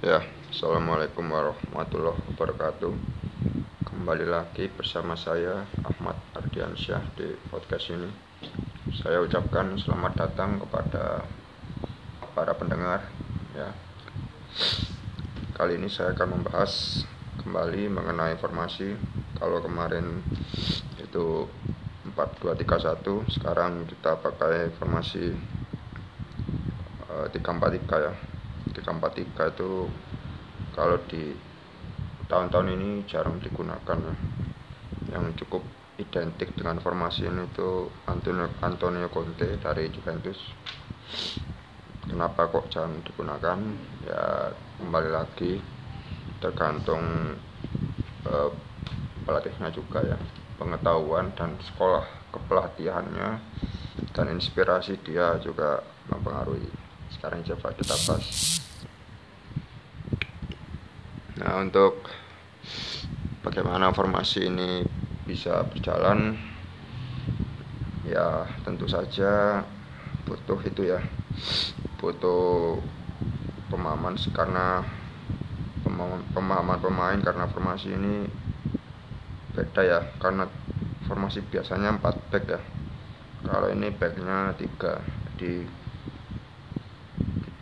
Ya, Assalamualaikum warahmatullahi wabarakatuh. Kembali lagi bersama saya Ahmad Ardiansyah di podcast ini. Saya ucapkan selamat datang kepada para pendengar ya. Kali ini saya akan membahas kembali mengenai informasi. Kalau kemarin itu 4231 Sekarang kita pakai informasi uh, 343 ya 343 itu kalau di tahun-tahun ini jarang digunakan ya. yang cukup identik dengan formasi ini itu Antonio, Antonio Conte dari Juventus. Kenapa kok jarang digunakan? Ya kembali lagi tergantung eh, pelatihnya juga ya. Pengetahuan dan sekolah kepelatihannya dan inspirasi dia juga mempengaruhi. Sekarang coba kita bahas Nah, untuk bagaimana formasi ini bisa berjalan ya tentu saja butuh itu ya. Butuh pemahaman karena pemahaman pemain karena formasi ini beda ya karena formasi biasanya 4 back ya kalau ini backnya 3 jadi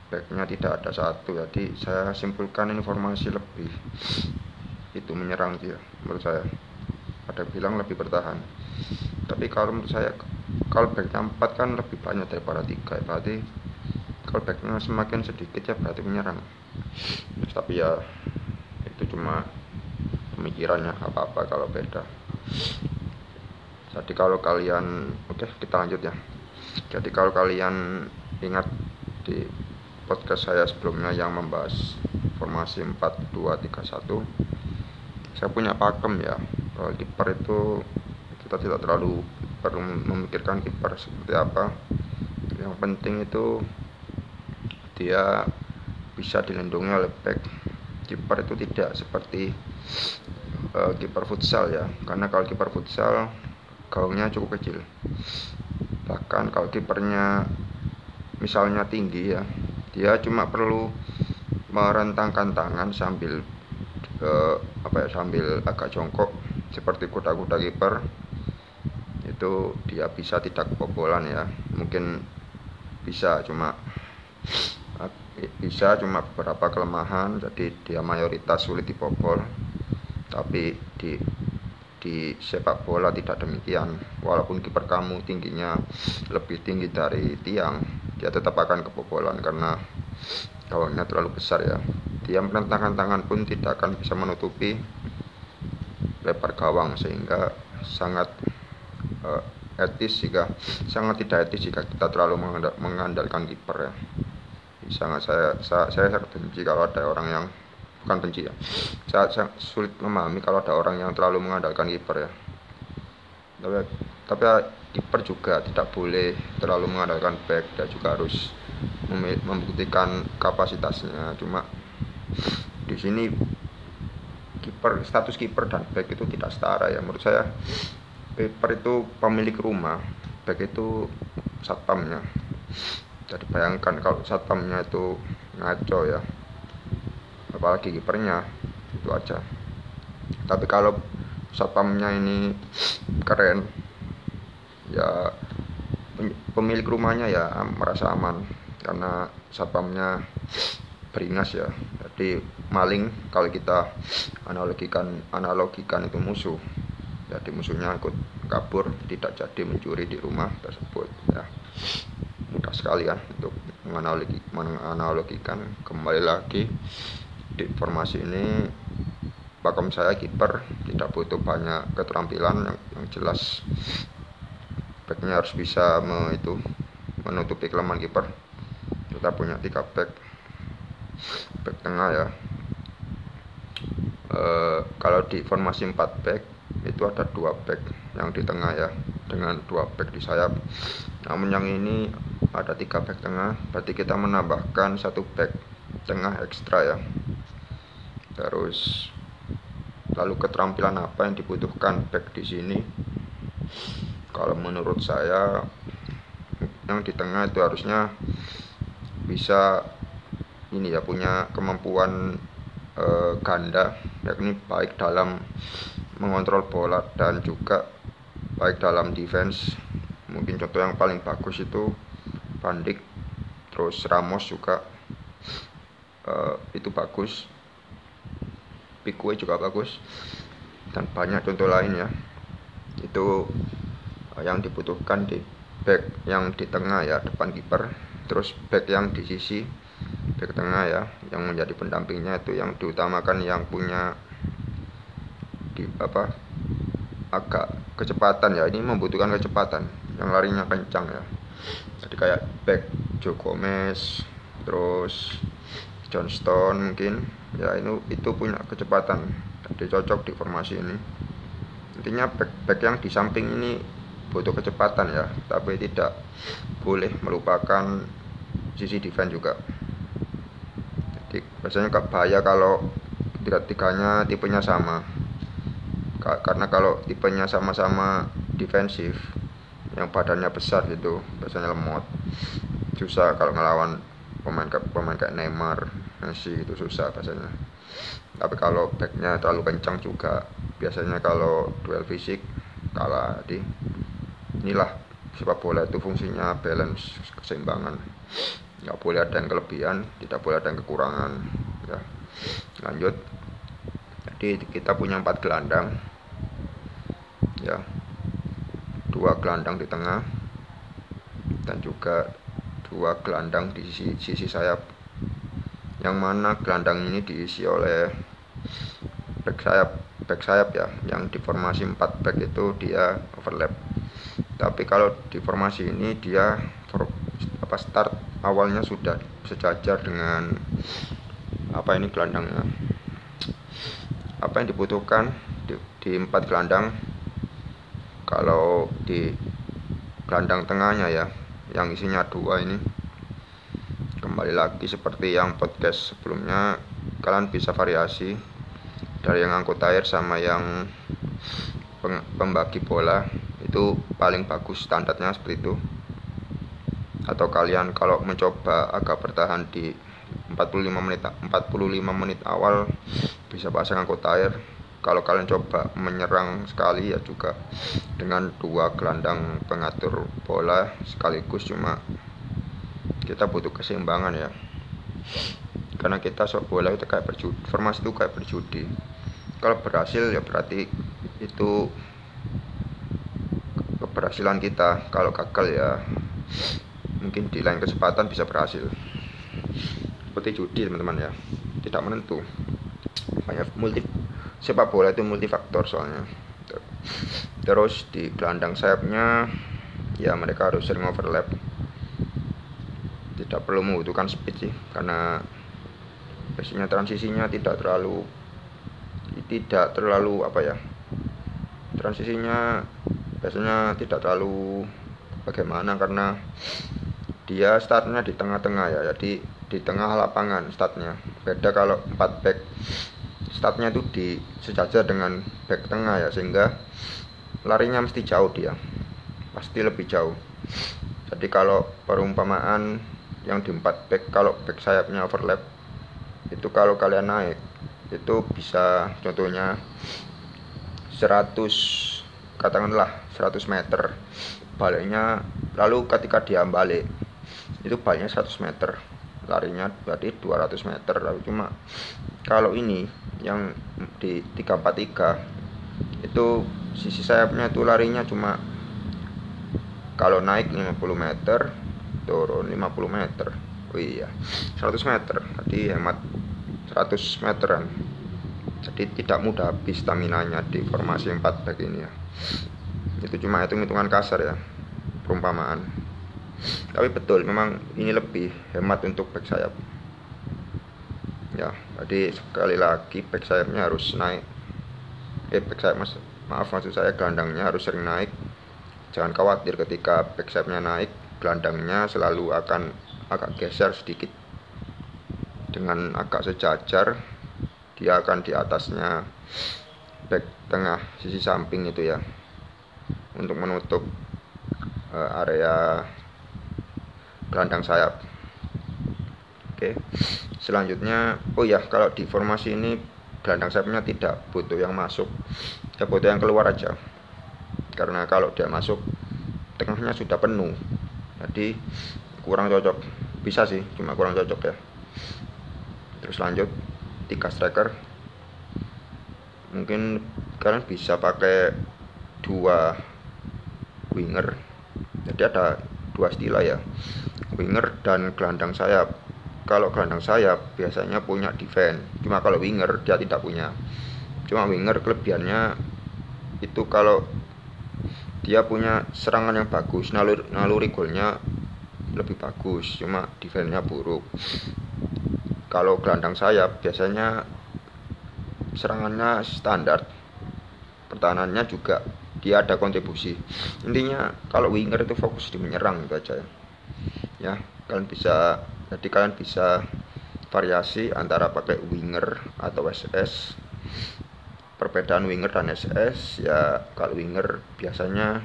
backnya tidak ada satu. Jadi saya simpulkan informasi lebih. Itu menyerang dia menurut saya. Ada bilang lebih bertahan. Tapi kalau menurut saya kalau backnya 4 kan lebih banyak daripada tiga berarti kalau backnya semakin sedikit ya berarti menyerang. Tapi ya itu cuma pemikirannya apa-apa kalau beda. Jadi kalau kalian oke kita lanjut ya. Jadi kalau kalian ingat di podcast saya sebelumnya yang membahas formasi 4231 saya punya pakem ya kalau kiper itu kita tidak terlalu perlu memikirkan kiper seperti apa. Yang penting itu dia bisa dilindungi oleh back. Kiper itu tidak seperti uh, kiper futsal ya karena kalau kiper futsal gaungnya cukup kecil. Bahkan kalau kipernya misalnya tinggi ya dia cuma perlu merentangkan tangan sambil uh, apa ya sambil agak jongkok seperti kuda-kuda kiper. Itu dia bisa tidak kebobolan ya. Mungkin bisa cuma bisa cuma beberapa kelemahan jadi dia mayoritas sulit dibobol. Tapi di di sepak bola tidak demikian. Walaupun kiper kamu tingginya lebih tinggi dari tiang dia tetap akan kebobolan karena gawangnya terlalu besar ya. Dia merentangkan tangan pun tidak akan bisa menutupi lebar gawang sehingga sangat uh, etis jika sangat tidak etis jika kita terlalu mengandalkan kiper ya. Sangat saya saya, saya sangat benci kalau ada orang yang bukan benci ya saya, saya sulit memahami kalau ada orang yang terlalu mengandalkan kiper ya. Tapi tapi kiper juga tidak boleh terlalu mengandalkan back dan juga harus membuktikan kapasitasnya. Cuma di sini kiper status kiper dan back itu tidak setara ya. Menurut saya kiper itu pemilik rumah back itu satpamnya. Jadi bayangkan kalau satpamnya itu ngaco ya apalagi kipernya itu aja. Tapi kalau satpamnya ini keren ya pemilik rumahnya ya merasa aman karena satpamnya beringas ya. Jadi maling kalau kita analogikan analogikan itu musuh. Jadi musuhnya ikut kabur tidak jadi mencuri di rumah tersebut ya. Mudah sekali kan untuk menganalogi, menganalogikan. Kembali lagi di formasi ini pakem saya kiper tidak butuh banyak keterampilan yang, yang jelas backnya harus bisa me, itu menutupi kelemahan kiper. Kita punya tiga back back tengah ya. E, kalau di formasi 4 back itu ada dua back yang di tengah ya dengan dua back di sayap. Namun yang ini ada tiga back tengah berarti kita menambahkan satu back tengah ekstra ya. Terus lalu keterampilan apa yang dibutuhkan back di sini kalau menurut saya yang di tengah itu harusnya bisa ini ya punya kemampuan uh, ganda yakni baik dalam mengontrol bola dan juga baik dalam defense. Mungkin contoh yang paling bagus itu Bandik terus Ramos juga uh, itu bagus. Pique juga bagus. Dan banyak contoh lain ya. Itu yang dibutuhkan di back yang di tengah ya depan kiper. Terus back yang di sisi back tengah ya yang menjadi pendampingnya itu yang diutamakan yang punya di apa agak kecepatan ya. Ini membutuhkan kecepatan yang larinya kencang ya. Jadi kayak back Joe Gomez terus Johnston mungkin. Ya ini itu punya kecepatan. Jadi cocok di formasi ini. Intinya back back yang di samping ini butuh kecepatan ya. Tapi tidak boleh melupakan sisi defense juga. Jadi biasanya gak bahaya kalau tiga-tiganya tipenya sama. Karena kalau tipenya sama-sama defensif yang badannya besar gitu biasanya lemot. Susah kalau ngelawan pemain pemain kayak Neymar Messi itu susah biasanya. Tapi kalau backnya terlalu kencang juga biasanya kalau duel fisik kalah. Di inilah sepak bola itu fungsinya balance keseimbangan. Nggak boleh ada yang kelebihan tidak boleh ada yang kekurangan ya. Lanjut. Jadi kita punya empat gelandang ya. Dua gelandang di tengah dan juga dua gelandang di sisi, sisi sayap. Yang mana gelandang ini diisi oleh back sayap back sayap ya. Yang di formasi 4 back itu dia overlap tapi kalau di formasi ini dia apa start awalnya sudah sejajar dengan apa ini gelandangnya. Apa yang dibutuhkan di, di empat gelandang? Kalau di gelandang tengahnya ya yang isinya dua ini. Kembali lagi seperti yang podcast sebelumnya kalian bisa variasi dari yang angkut air sama yang pembagi bola itu paling bagus standarnya seperti itu. Atau kalian kalau mencoba agak bertahan di 45 menit 45 menit awal bisa pasang angkut air. Kalau kalian coba menyerang sekali ya juga dengan dua gelandang pengatur bola sekaligus cuma kita butuh keseimbangan ya. Karena kita sok bola itu kayak berjudi formasi itu kayak berjudi. Kalau berhasil ya berarti itu keberhasilan kita. Kalau gagal ya mungkin di lain kesempatan bisa berhasil. Seperti judi teman-teman ya. Tidak menentu. Banyak multi sepak bola itu multifaktor soalnya. Terus di gelandang sayapnya ya mereka harus sering overlap. Tidak perlu membutuhkan speed sih karena biasanya transisinya tidak terlalu tidak terlalu apa ya transisinya biasanya tidak terlalu bagaimana karena dia startnya di tengah-tengah ya jadi di tengah lapangan startnya. Beda kalau 4 back startnya itu di sejajar dengan back tengah ya sehingga larinya mesti jauh dia pasti lebih jauh. Jadi kalau perumpamaan yang di empat back kalau back sayapnya overlap itu kalau kalian naik itu bisa contohnya 100 katakanlah 100 meter baliknya lalu ketika dia balik itu baliknya 100 meter larinya berarti 200 meter lalu cuma kalau ini yang di 343 itu sisi sayapnya itu larinya cuma kalau naik 50 meter turun 50 meter. Oh iya 100 meter jadi hemat 100 meteran jadi tidak mudah habis stamina nya di formasi 4 back ini ya. Itu cuma hitung hitungan kasar ya perumpamaan. Tapi betul memang ini lebih hemat untuk back sayap. Ya jadi sekali lagi back sayapnya harus naik. Eh back sayap mas maaf maksud saya gelandangnya harus sering naik. Jangan khawatir ketika back sayapnya naik gelandangnya selalu akan agak geser sedikit dengan agak sejajar dia akan di atasnya back tengah sisi samping itu ya untuk menutup uh, area gelandang sayap Oke. Selanjutnya, oh ya, kalau di formasi ini gelandang sayapnya tidak butuh yang masuk. Ya butuh yang keluar aja. Karena kalau dia masuk tengahnya sudah penuh. Jadi kurang cocok. Bisa sih, cuma kurang cocok ya. Terus lanjut tiga striker. Mungkin kalian bisa pakai dua winger. Jadi ada dua stila ya. Winger dan gelandang sayap kalau gelandang sayap biasanya punya defense cuma kalau winger dia tidak punya cuma winger kelebihannya itu kalau dia punya serangan yang bagus naluri, naluri golnya lebih bagus cuma defense-nya buruk kalau gelandang sayap biasanya serangannya standar. Pertahanannya juga dia ada kontribusi. Intinya kalau winger itu fokus di menyerang itu aja ya. Ya kalian bisa jadi kalian bisa variasi antara pakai winger atau SS perbedaan winger dan SS ya kalau winger biasanya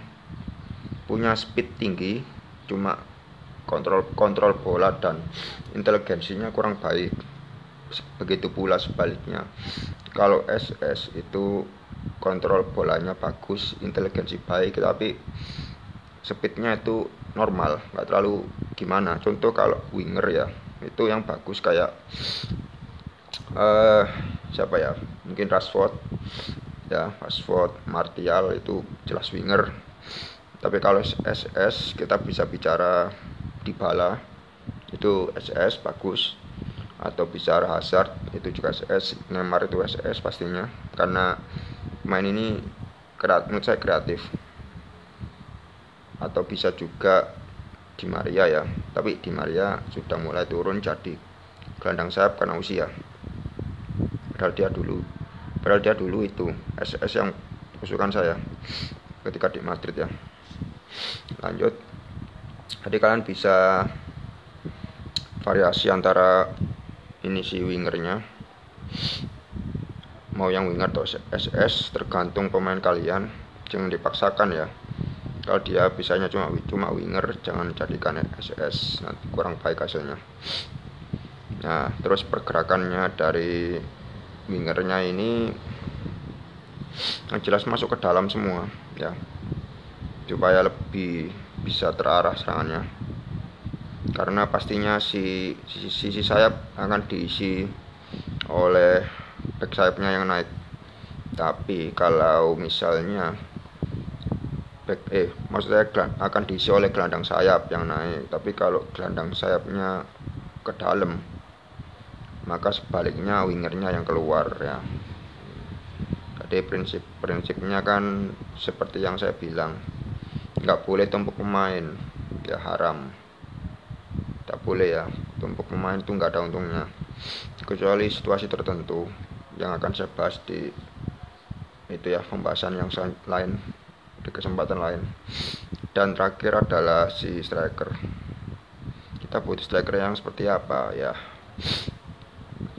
punya speed tinggi cuma kontrol kontrol bola dan inteligensinya kurang baik. Begitu pula sebaliknya. Kalau SS itu kontrol bolanya bagus inteligensi baik tapi speednya itu normal nggak terlalu gimana. Contoh kalau winger ya itu yang bagus kayak uh, siapa ya? Mungkin Rashford. Ya Rashford Martial itu jelas winger. Tapi kalau SS kita bisa bicara di bala. Itu SS bagus. Atau bicara Hazard itu juga SS Neymar itu SS pastinya. Karena main ini menurut saya kreatif. Atau bisa juga di Maria ya. Tapi di Maria sudah mulai turun jadi gelandang sayap karena usia. Padahal dia dulu padahal dia dulu itu SS yang usukan saya ketika di Madrid ya. Lanjut jadi kalian bisa variasi antara ini si wingernya. Mau yang winger atau SS tergantung pemain kalian. Jangan dipaksakan ya. Kalau dia bisanya cuma cuma winger jangan jadikan SS nanti kurang baik hasilnya. Nah terus pergerakannya dari wingernya ini yang jelas masuk ke dalam semua ya. Supaya lebih bisa terarah serangannya. Karena pastinya si sisi, sisi sayap akan diisi oleh back sayapnya yang naik. Tapi kalau misalnya back eh maksudnya akan diisi oleh gelandang sayap yang naik. Tapi kalau gelandang sayapnya ke dalam maka sebaliknya wingernya yang keluar ya. Jadi prinsip prinsipnya kan seperti yang saya bilang nggak boleh tumpuk pemain. Ya haram. Tak boleh ya. Tumpuk pemain itu nggak ada untungnya. Kecuali situasi tertentu yang akan saya bahas di itu ya pembahasan yang lain di kesempatan lain. Dan terakhir adalah si striker. Kita butuh striker yang seperti apa ya?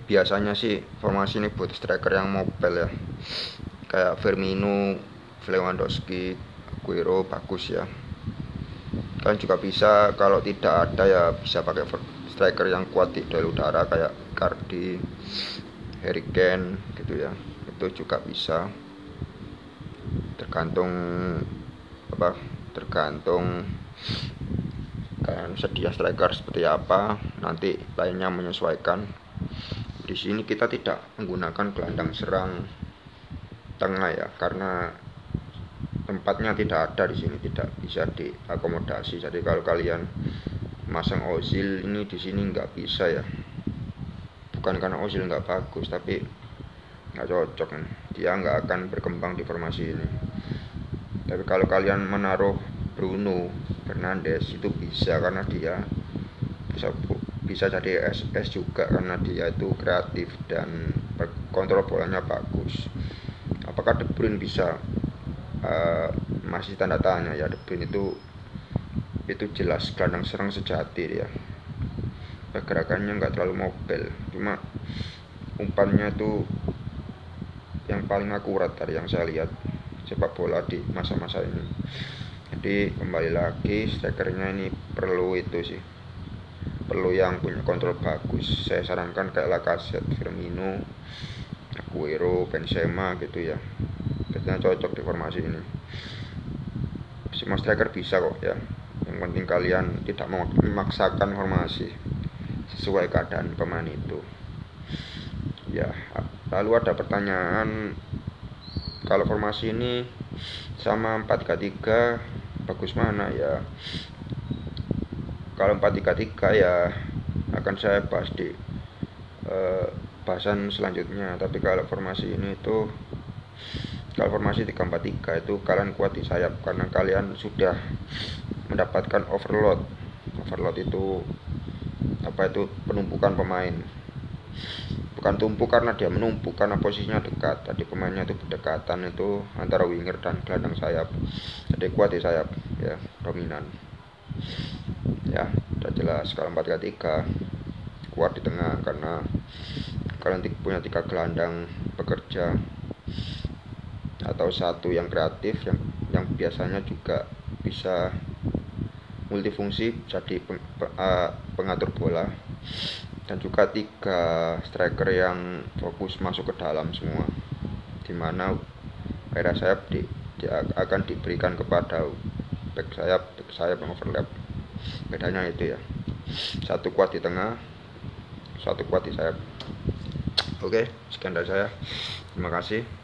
Biasanya sih formasi ini butuh striker yang mobile ya. Kayak Firmino, Lewandowski, Aguero bagus ya. Kalian juga bisa kalau tidak ada ya bisa pakai striker yang kuat di dari udara kayak Cardi, Harry Kane gitu ya. Itu juga bisa. Tergantung apa tergantung kalian sedia striker seperti apa nanti lainnya menyesuaikan. Di sini kita tidak menggunakan gelandang serang tengah ya karena tempatnya tidak ada di sini tidak bisa diakomodasi. Jadi kalau kalian masang Ozil ini di sini nggak bisa ya. Bukan karena Ozil nggak bagus tapi nggak cocok. Dia nggak akan berkembang di formasi ini. Tapi kalau kalian menaruh Bruno Fernandes itu bisa karena dia bisa bisa jadi SS juga karena dia itu kreatif dan kontrol bolanya bagus. Apakah De Bruyne bisa uh, masih tanda tanya ya De Bruyne itu itu jelas gelandang serang sejati dia. Pergerakannya nggak terlalu mobile cuma umpannya itu yang paling akurat dari yang saya lihat sepak bola di masa-masa ini. Jadi kembali lagi strikernya ini perlu itu sih perlu yang punya kontrol bagus. Saya sarankan kayak Lacazette, Firmino, Aguero, Benzema gitu ya biasanya cocok di formasi ini. Semua striker bisa kok ya. Yang penting kalian tidak memaksakan formasi sesuai keadaan pemain itu. Ya lalu ada pertanyaan kalau formasi ini sama 433 bagus mana ya? Kalau 433 ya akan saya bahas di uh, bahasan selanjutnya. Tapi kalau formasi ini itu kalau formasi 343 itu kalian kuat di sayap karena kalian sudah mendapatkan overload. Overload itu apa itu penumpukan pemain. Bukan tumpuk karena dia menumpuk karena posisinya dekat. Tadi pemainnya itu berdekatan itu antara winger dan gelandang sayap. Jadi kuat di sayap ya dominan. Ya sudah jelas. Kalau 4 3 kuat di tengah karena kalian punya tiga gelandang bekerja atau satu yang kreatif yang yang biasanya juga bisa multifungsi jadi peng, pengatur bola. Dan juga tiga striker yang fokus masuk ke dalam semua. Di mana area sayap di, di, akan diberikan kepada back sayap back sayap yang overlap. Bedanya itu ya. Satu kuat di tengah satu kuat di sayap oke sekian dari saya. Terima kasih